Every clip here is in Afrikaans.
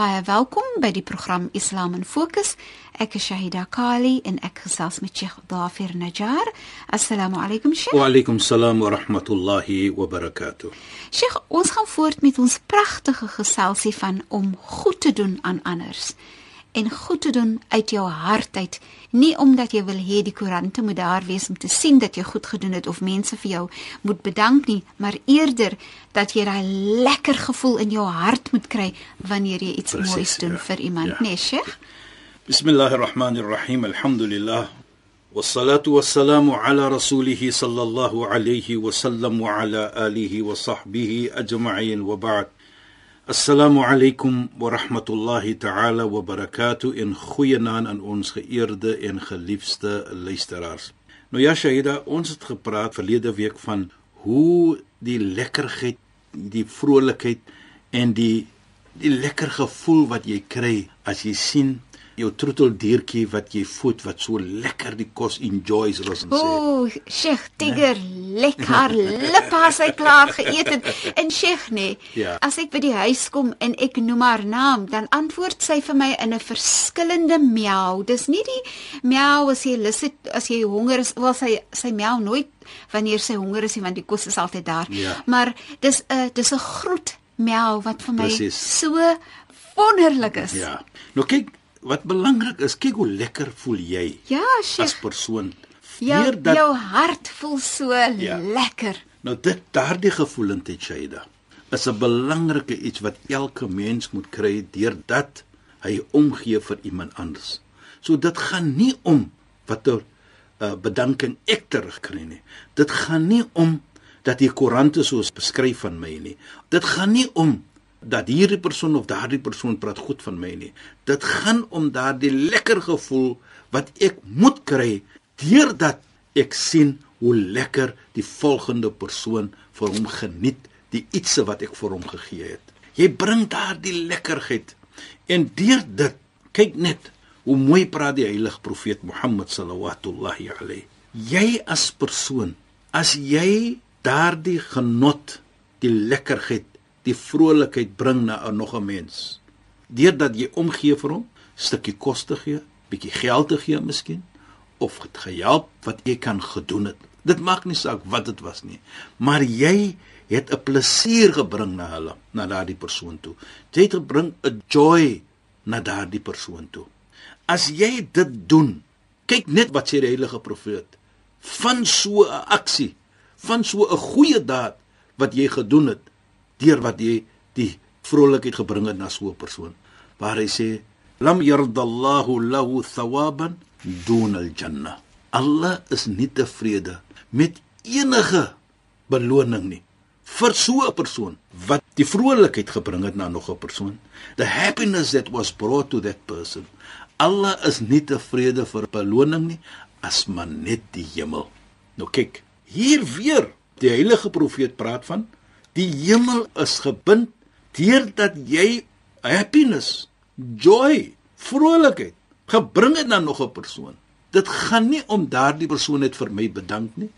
Baie welkom by die program Islam in Fokus. Ek is Shahida Kali en ek gesels met Sheikh Dafir Najjar. Assalamu alaykum Sheikh. Wa alaykum salaam wa rahmatullahi wa barakatuh. Sheikh, ons gaan voort met ons pragtige geselsie van om goed te doen aan anders en goed te doen uit jou hart uit nie omdat jy wil hê die koerante moet daar wees om te sien dat jy goed gedoen het of mense vir jou moet bedank nie maar eerder dat jy daai lekker gevoel in jou hart moet kry wanneer jy iets Precies, moois doen ja. vir iemand Ja. nee Sheikh Bismillahir Rahmanir Rahim. Alhamdulillah. والصلاة والسلام على رسوله صلى الله عليه وسلم وعلى آله وصحبه أجمعين وبعد Assalamu alaykum wa rahmatullahi ta'ala wa barakatuh in goeie naam aan ons geëerde en geliefde luisteraars. Nou ja Shaida, ons het gepraat verlede week van hoe die lekkerheid, die vrolikheid en die die lekker gevoel wat jy kry as jy sien jou troeteldiertjie wat jy voed wat so lekker die kos enjoys soos ons sê. Ooh, Sheikh Tiger, lekker lip as hy klaar geëet het. En Sheikh nee, Ja. as ek by die huis kom en ek noem haar naam, dan antwoord sy vir my in 'n verskillende miau. Dis nie die miau as jy lus het as jy honger is, wel sy sy miau nooit wanneer sy honger is nie want die kos is altyd daar. Ja. Maar dis 'n dis 'n groet miau wat vir my Presies. so wonderlik is. Ja. Nou kyk, wat belangrik is, kyk hoe lekker voel jy Ja, as Sheikh. persoon. Jou Deurdat- jou hart voel so Ja. lekker. Nou dit daardie gevoelendheid Shaida is 'n belangrike iets wat elke mens moet kry deurdat hy omgee vir iemand anders. So dit gaan nie om watter uh, bedanking ek terugkry nie. Dit gaan nie om dat die koerante soos beskryf van my nie. Dit gaan nie om dat hierdie persoon of daardie persoon praat goed van my nie. Dit gaan om daardie lekker gevoel wat ek moet kry deurdat ek sien hoe lekker die volgende persoon vir hom geniet die ietsie wat ek vir hom gegee het. Jy bring daardie lekkerheid en deur dit kyk net hoe mooi praat die heilige profeet Mohammed sallallahu alayhi. Jy as persoon, as jy daardie genot, die lekkerheid, die vrolikheid bring na 'n nog 'n mens, deurdat jy omgee vir hom, stukkie kos te gee, bietjie geld te gee miskien of het gehelp wat jy kan gedoen het. Dit maak nie saak wat dit was nie, maar jy het 'n plesier gebring na hulle, na daardie persoon toe. Jy het gebring 'n joy na daardie persoon toe. As jy dit doen, kyk net wat sê die heilige profeet van so 'n aksie, van so 'n goeie daad wat jy gedoen het deur wat jy die vrolikheid gebring het na so 'n persoon. Waar hy sê lam yardallahu lahu thawaban dun al-jannah. Allah is nie tevrede met enige beloning nie vir so 'n persoon wat die vrolikheid gebring het na nog 'n persoon. The happiness that was brought to that person. Allah is nie tevrede vir beloning nie as maar net die hemel. Nou kyk, hier weer die heilige profeet praat van die hemel is gebind deurdat jy happiness, joy, vrolikheid gebring het na nog 'n persoon. Dit gaan nie om daardie persoon net vir my bedank nie.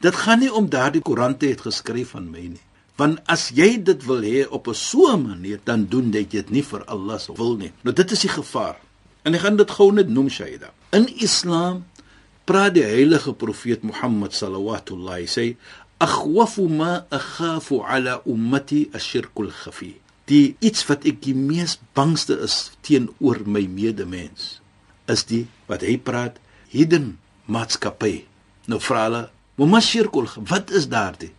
Dit gaan nie om daardie koerante het geskryf van my nie. Want as jy dit wil hê op 'n so 'n manier, dan doen jy dit nie vir Allah se wil nie. Nou dit is die gevaar. En ek gaan dit gou net noem Shaida. In Islam praat die heilige profeet Mohammed sallallahu alaihi sê akhwafu ma akhafu ala ummati ash-shirkul khafi. Die iets wat ek die mees bangste is teenoor my medemens is die wat hy praat hidden maatskappy. Nou vra hulle, "Mama shirkul, wat is daardie?"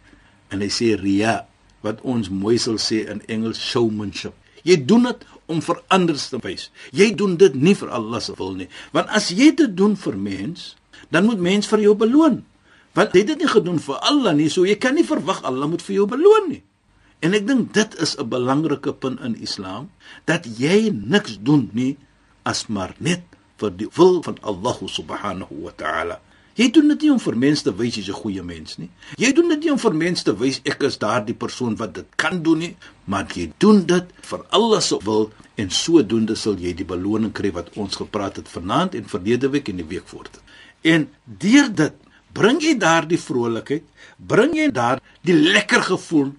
En hy sê riya, wat ons mooi sal sê in Engels showmanship. Jy doen dit om vir ander te wys. Jy doen dit nie vir Allah se wil nie. Want as jy dit doen vir mens, dan moet mens vir jou beloon. Want jy het dit nie gedoen vir Allah nie, so jy kan nie verwag Allah moet vir jou beloon nie. En ek dink dit is 'n belangrike punt in Islam dat jy niks doen nie as maar net vir die wil van Allah subhanahu wa ta'ala. Jy doen dit nie om vir mense te wys jy's 'n goeie mens nie. Jy doen dit nie om vir mense te wys ek is daardie persoon wat dit kan doen nie, maar jy doen dit vir Allah se wil en sodoende sal jy die beloning kry wat ons gepraat het vanaand en verlede week en die week voort. En deur dit bring jy daardie vrolikheid, bring jy daar die lekker gevoel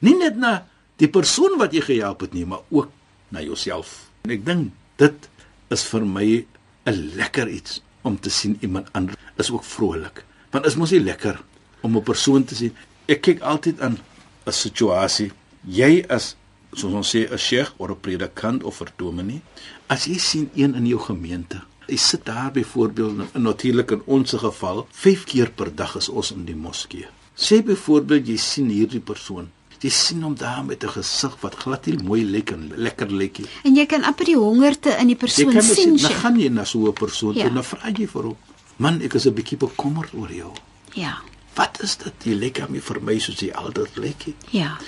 nie net na die persoon wat jy gehelp het nie, maar ook na jouself. En ek dink dit is vir my 'n lekker iets om te sien iemand anders is ook vrolik. Want is mos nie lekker om 'n persoon te sien. Ek kyk altyd aan 'n situasie. Jy is soos ons sê 'n sheikh of 'n predikant of 'n dominee. As jy sien een in jou gemeente, hy sit daar byvoorbeeld natuurlik in ons geval 5 keer per dag is ons in die moskee. Sê byvoorbeeld jy sien hierdie persoon Jy sien hom daar met 'n gesig wat glad nie mooi lyk en lekker lyk nie. En jy kan amper die hongerte in die persoon sien. Jy kan sien, dan gaan jy na so 'n persoon ja. en dan vra jy vir hom: "Man, ek is 'n bietjie bekommerd oor jou." Ja. Wat is dit? Jy lyk aan my vir my soos jy altyd lyk. Ja.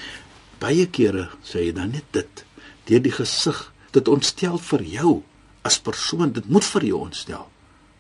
Baie kere sê jy dan net dit deur die gesig dit ontstel vir jou as persoon, dit moet vir jou ontstel.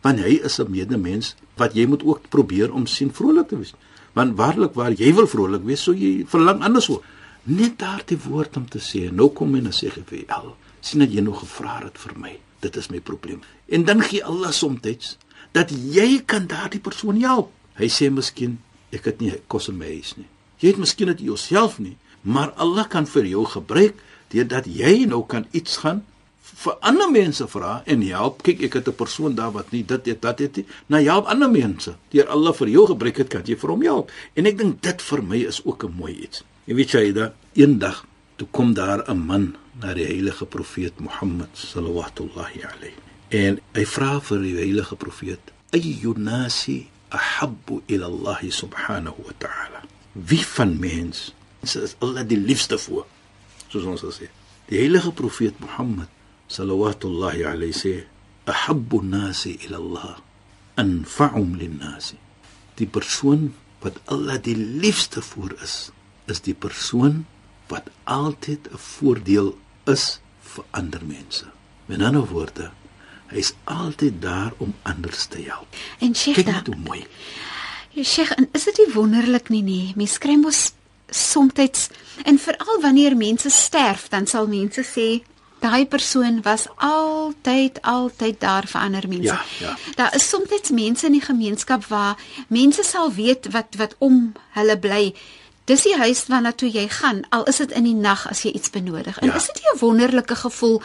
Want hy is 'n medemens wat jy moet ook probeer om sien vrolik te wees want waarlik waar jy wil vrolik wees, so jy verlang anders so. Net daardie woord om te sê, nou kom en sê vir al, sien dat jy nog gevra het vir my. Dit is my probleem. En dan gee Allah soms dat jy kan daardie persoon help. Hy sê miskien ek het nie kos in my huis nie. Jy het miskien dit jouself nie, maar Allah kan vir jou gebruik deurdat jy nou kan iets gaan vir ander mense vra en help. Kyk, ek het 'n persoon daar wat nie dit het dat het nie. Nou help ander mense. Deur Allah vir jou gebruik het, kan jy vir hom help. En ek dink dit vir my is ook 'n mooi iets. Jy weet jy da eendag toe kom daar 'n man na die heilige profeet Mohammed sallallahu alayhi. En hy vra vir die heilige profeet: "Ayyunasi ahabbu ila Allah subhanahu wa ta'ala?" Wie van mens is Allah die liefste voor? Soos ons sê. Die heilige profeet Mohammed salawatullahi alayhi sê ahabbu nasi ila Allah anfa'um lin-nasi. Die persoon wat Allah die liefste voor is is die persoon wat altyd 'n voordeel is vir ander mense. Met ander woorde hy's altyd daar om ander te help. En Sheikh dit is mooi. Ja Sheikh, is dit nie wonderlik nie nie? Mens kry mos soms en veral wanneer mense sterf, dan sal mense sê daai persoon was altyd altyd daar vir ander mense. Ja, ja. Daar is soms mense in die gemeenskap waar mense sal weet wat wat om hulle bly. Dis die huis waarna toe jy gaan, al is dit in die nag as jy iets benodig. En ja. is dit nie 'n wonderlike gevoel?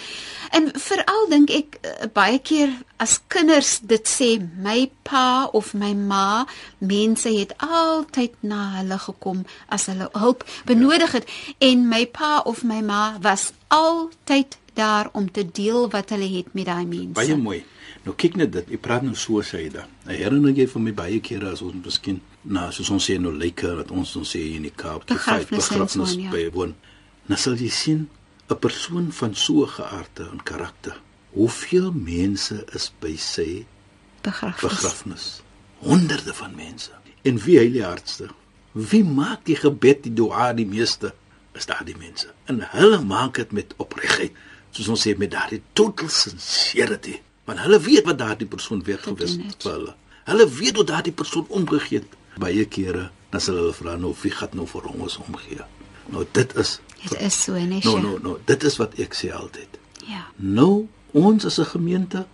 En veral dink ek uh, baie keer as kinders dit sê, my pa of my ma, mense het altyd na hulle gekom as hulle hulp benodig het ja. en my pa of my ma was altyd daar om te deel wat hulle het met daai mense. Baie mooi. Nou kyk net dit, jy praat nou so sê jy da. Ek herinner jy van my baie kere as ons miskien na soos ons sê nou lekker dat ons ons sê in die Kaap te vyf begrafnis ja. by woon. Nou sal jy sien 'n persoon van so 'n geaardte en karakter. Hoeveel mense is by sy begrafnis? Begrafnis. Honderde van mense. En wie hy die hardste? Wie maak die gebed, die dua die meeste? Is daar die mense. En hulle maak dit met opregtheid soos ons sê met daardie total sincerity. Want hulle weet wat daardie persoon weer gewis het. vir hulle. Hulle weet hoe daardie persoon omgegee het. Baie kere dan sal hulle vra nou wie gaan nou vir ons omgee? Nou dit is dit is so nee nou nou nou dit is wat ek sê altyd. Ja. Nou ons as 'n gemeente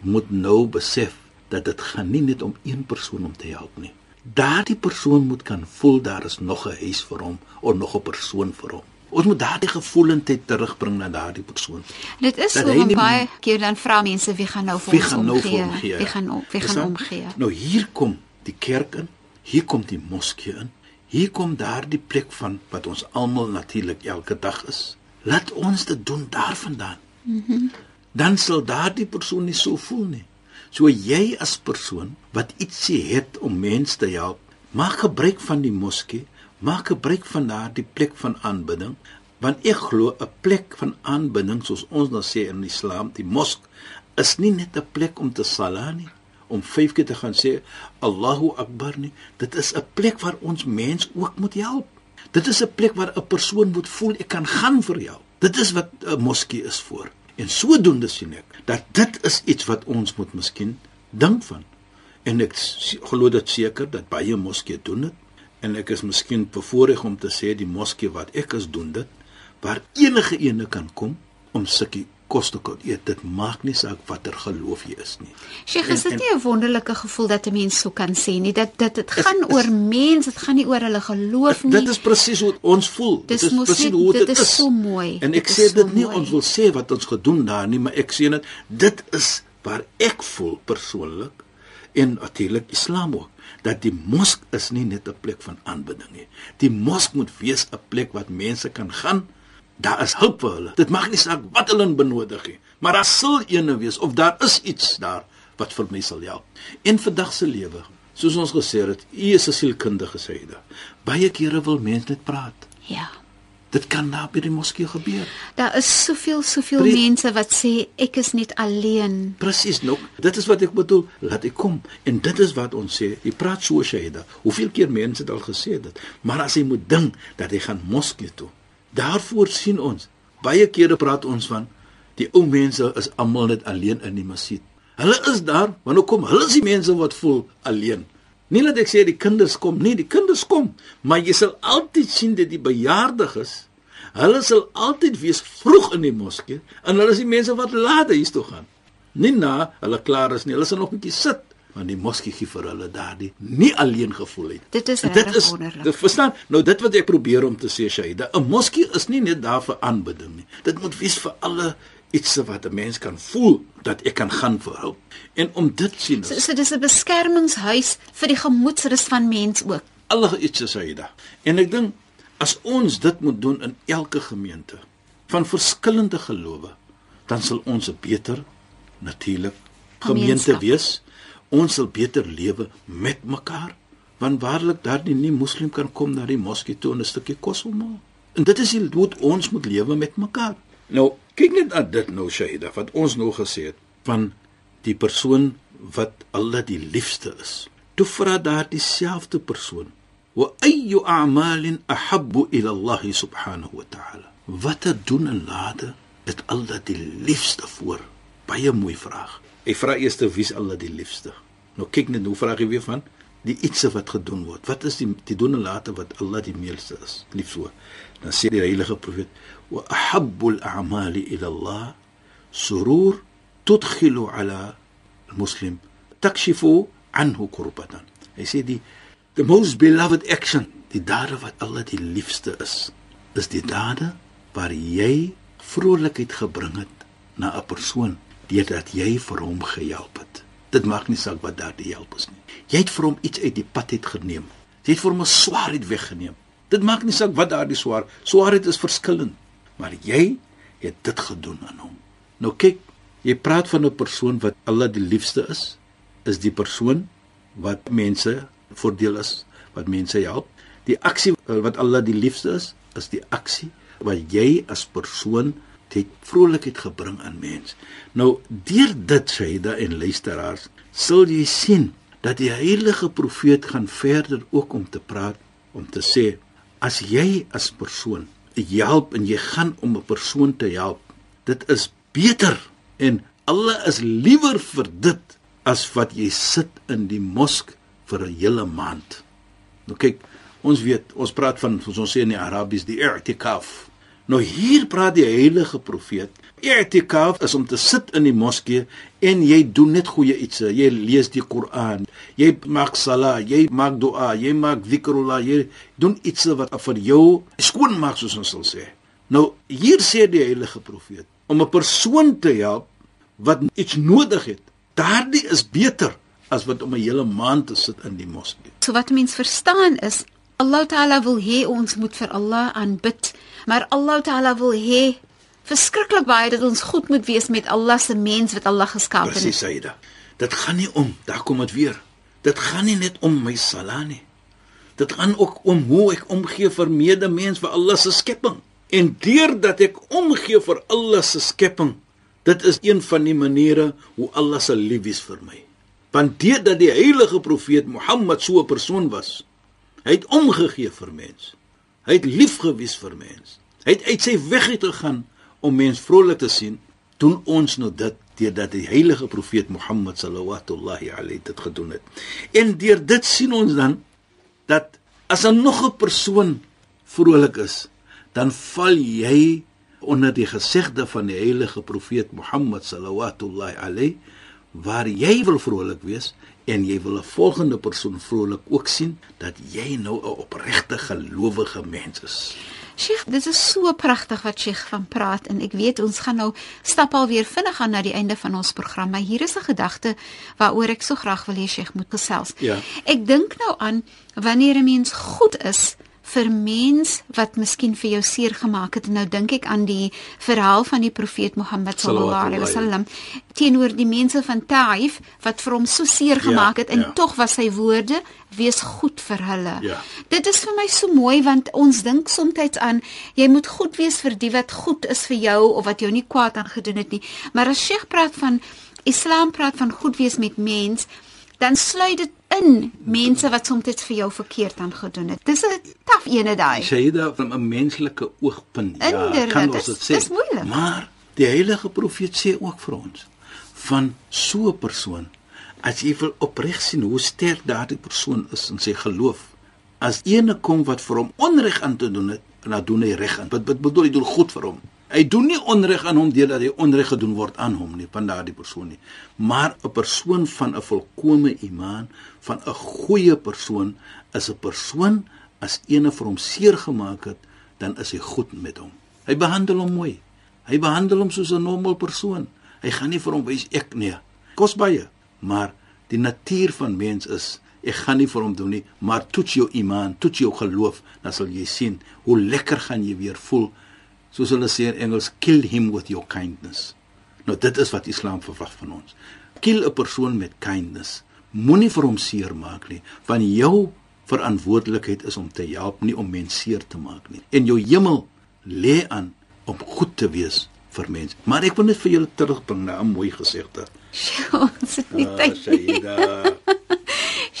moet nou besef dat dit gaan nie net om een persoon om te help nie. Daardie persoon moet kan voel daar is nog 'n huis vir hom of nog 'n persoon vir hom Ons moet daardie gevoelendheid terugbring na daardie persoon. Dit is dat so baie keer dan vra mense wie gaan nou vir ons nou omgee? Nou wie gaan op, wie gaan omgee? Nou hier kom die kerk in, hier kom die moskee in. Hier kom daardie plek van wat ons almal natuurlik elke dag is. Laat ons dit doen daarvandaan. Mhm. Mm dan sal daardie persoon nie so voel nie. So jy as persoon wat ietsie het om mense te help, maak gebruik van die moskee maak gebruik van daardie plek van aanbidding want ek glo 'n plek van aanbidding soos ons nou sê in Islam die mosk is nie net 'n plek om te sala nie om vyf keer te gaan sê Allahu Akbar nie. Dit is 'n plek waar ons mens ook moet help. Dit is 'n plek waar 'n persoon moet voel ek kan gaan vir jou. Dit is wat 'n moskee is vir en sodoende sien ek dat dit is iets wat ons moet miskien dink van. En ek glo dit seker dat baie moskee doen dit en ek is miskien bevoorreg om te sê die moskee wat ek is doen dit waar enige ene kan kom om sulke kos te kan eet dit maak nie saak watter geloof jy is nie. Sheikh is dit nie 'n wonderlike gevoel dat 'n mens so kan sê nie? Dat dat dit gaan is, oor mens dit gaan nie oor hulle geloof nie dit is presies hoe ons voel. Dit is presies hoe dit, dit is so mooi. En ek sê dit nie mooi. ons wil sê wat ons gedoen daar nie maar ek sê net dit is waar ek voel persoonlik en natuurlik Islam ook dat die mosk is nie net 'n plek van aanbidding nie. Die mosk moet wees 'n plek wat mense kan gaan. Daar is hulp vir hulle. Dit maak nie saak wat hulle benodig nie, maar daar sal eene wees of daar is iets daar wat vir my sal help. En vandag se lewe, soos ons gesê het, u is 'n sielkundige syde. Baie kere wil mense net praat. Ja. Dit kan daar by die moskee gebeur. Daar is soveel soveel Pre mense wat sê ek is net alleen. Presies nog. Dit is wat ek bedoel. Laat ek kom. En dit is wat ons sê. Jy praat so Shaida. Hoeveel keer mense het al gesê dit. Maar as jy moet dink dat jy gaan moskee toe. Daarvoor sien ons. Baie kere praat ons van die ou mense is almal net alleen in die masjid. Hulle is daar, want hoe kom hulle is die mense wat voel alleen? Nie dat ek sê die kinders kom nie, die kinders kom, maar jy sal altyd sien dat die bejaardiges, hulle sal altyd wees vroeg in die moskee en hulle is die mense wat laat huis toe gaan. Nie na hulle klaar is nie, hulle sal nog 'n bietjie sit want die moskee gee vir hulle daardie nie alleen gevoel het. Dit is dit is wonderlik. Dit verstaan. Nou dit wat ek probeer om te sê, Shaida, 'n moskee is nie net daar vir aanbidding nie. Dit moet wees vir alle iets wat 'n mens kan voel dat ek kan gaan vir hulp. En om dit sien. So, so dis 'n beskermingshuis vir die gemoedsrus van mens ook. Alle iets is hy daar. En ek dink as ons dit moet doen in elke gemeente van verskillende gelowe, dan sal ons 'n beter natuurlik gemeente wees. Ons sal beter lewe met mekaar. Want waarlik daardie nie moslim kan kom na die moskee toe en 'n stukkie kos hom. En dit is hoe ons moet lewe met mekaar. Nou, kyk net aan dit nou Shaida wat ons nou gesê het van die persoon wat Allah die liefste is. Toe vra daar dieselfde persoon: "Wa ayyu a'malin ahabbu ila Allah subhanahu wa ta'ala?" Wat het doen en lade dit Allah die liefste voor? Baie mooi vraag. Ek vra eers wie is Allah die liefste? Nou kyk net hoe vra jy weer van die ietsie wat gedoen word. Wat is die die doen en lade wat Allah die meeste is? Lief so. Dan sê die heilige profeet: واحب الاعمال الى الله سرور تدخل على المسلم تكشف عنه كربة hy sê die the most beloved action die dade wat Allah die liefste is is die dade waar jy vrolikheid gebring het na 'n persoon deurdat jy vir hom gehelp het dit maak nie saak wat daardie help is nie jy het vir hom iets uit die pad het geneem jy het vir hom 'n swaarheid weggeneem dit maak nie saak wat daardie swaar swaarheid is verskillend maar jy het dit gedoen aan hom. Nou kyk, jy praat van 'n persoon wat Allah die liefste is, is die persoon wat mense voordeel is, wat mense help. Die aksie wat Allah die liefste is, is die aksie wat jy as persoon het vrolikheid gebring aan mens. Nou deur dit Shaida en luisteraars, sal jy sien dat die heilige profeet gaan verder ook om te praat om te sê as jy as persoon help en jy gaan om 'n persoon te help. Dit is beter en alle is liewer vir dit as wat jy sit in die mosk vir 'n hele maand. Nou kyk, ons weet, ons praat van soos ons sê in die Arabies die i'tikaf. Nou hier praat die heilige profeet. I'tikaf is om te sit in die moskee en jy doen net goeie iets. Jy lees die Koran, jy maak sala, jy maak dua, jy maak zikrullah, jy doen iets wat vir jou skoon maak soos ons sal sê. Nou hier sê die heilige profeet om 'n persoon te help wat iets nodig het. Daardie is beter as wat om 'n hele maand te sit in die moskee. So wat mens verstaan is Allah Taala wil hê ons moet vir Allah aanbid, maar Allah Taala wil hê verskriklik baie dat ons goed moet wees met Allah se mens wat Allah geskaap het. Presies, Saida. Dit gaan nie om, daar kom dit weer. Dit gaan nie net om my sala nie. Dit gaan ook om hoe ek omgee vir medemens vir Allah se skepping. En deurdat ek omgee vir Allah se skepping, dit is een van die maniere hoe Allah se lief is vir my. Want deurdat die heilige profeet Mohammed so 'n persoon was, hy het omgegee vir mens. Hy het lief gewees vir mens. Hy het uit sy weg uit gegaan om mens vrolik te sien. Doen ons nou dit deurdat die heilige profeet Mohammed sallallahu alayhi dit gedoen het. En deur dit sien ons dan dat as 'n nog 'n persoon vrolik is, dan val jy onder die gesegde van die heilige profeet Mohammed sallallahu alayhi waar jy wil vrolik wees en jy wil 'n volgende persoon vrolik ook sien dat jy nou 'n opregte gelowige mens is. Sheikh, dit is so pragtig wat Sheikh van praat en ek weet ons gaan nou stap alweer vinnig aan na die einde van ons program, maar hier is 'n gedagte waaroor ek so graag wil hê Sheikh moet gesels. Ja. Ek dink nou aan wanneer 'n mens goed is vir mens wat miskien vir jou seer gemaak het en nou dink ek aan die verhaal van die profeet Mohammed sallallahu alaihi wasallam teenoor die mense van Taif wat vir hom so seer ja, gemaak het en ja. tog was sy woorde wees goed vir hulle. Ja. Dit is vir my so mooi want ons dink soms aan jy moet goed wees vir die wat goed is vir jou of wat jou nie kwaad aangedoen het nie. Maar as Sheikh praat van Islam praat van goed wees met mens, dan sluit dit in mense wat soms vir jou verkeerd aangedoen het. Dis 'n taaf ene daai. Shaida van 'n menslike oogpunt. Ja, Inderdaad, kan ons dit sê. Dis moeilik. Maar die heilige profeet sê ook vir ons van so 'n persoon as jy wil opreg sien hoe sterk daardie persoon is in sy geloof. As ene kom wat vir hom onreg aan te doen het, dan doen hy reg aan. Wat bedoel hy doen goed vir hom? Hy doen nie onreg aan hom deurdat hy onreg gedoen word aan hom nie, van daardie persoon nie. Maar 'n persoon van 'n volkomme imaan, van 'n goeie persoon, is 'n persoon as ene vir hom seer gemaak het, dan is hy goed met hom. Hy behandel hom mooi. Hy behandel hom soos 'n normaal persoon. Hy gaan nie vir hom wys ek nee. Kos baie, maar die natuur van mens is ek gaan nie vir hom doen nie, maar toets jou imaan, toets jou geloof, dan sal jy sien hoe lekker gaan jy weer voel soos hulle sê in Engels kill him with your kindness. Nou dit is wat Islam verwag van ons. Kill 'n persoon met kindness. Moenie vir hom seer maak nie, want jou verantwoordelikheid is om te help, nie om mense seer te maak nie. En jou hemel lê aan om goed te wees vir mense. Maar ek wil net vir julle terugbring na 'n mooi gesegde. Sjoe, dit nie tyd nie.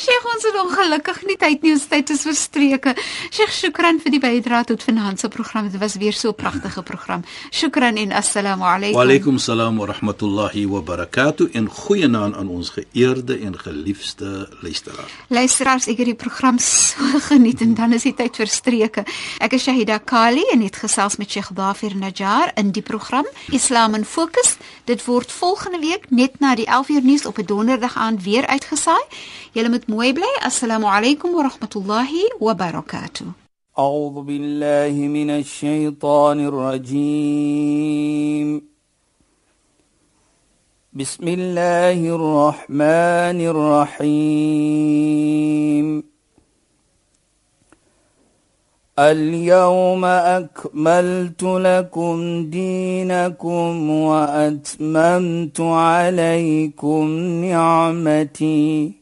Sheikh ons het ongelukkig nie tyd nie, ons tyd is verstreke. Sheikh, shukran vir die bydrae tot vanaand se program. Dit was weer so 'n pragtige program. Shukran en assalamu alaykum. Wa alaykum salaam wa rahmatullahi wa barakatuh. En goeienaand aan ons geëerde en geliefde luisteraars. Luisteraars, ek het die program so geniet en dan is die tyd verstreke. Ek is Shahida Kali en het gesels met Sheikh Dafir Najjar in die program Islam in Fokus. Dit word volgende week net na die 11uur nuus op 'n donderdag aand weer uitgesaai. Julle moet مويبلي السلام عليكم ورحمة الله وبركاته. أعوذ بالله من الشيطان الرجيم. بسم الله الرحمن الرحيم. اليوم أكملت لكم دينكم وأتممت عليكم نعمتي.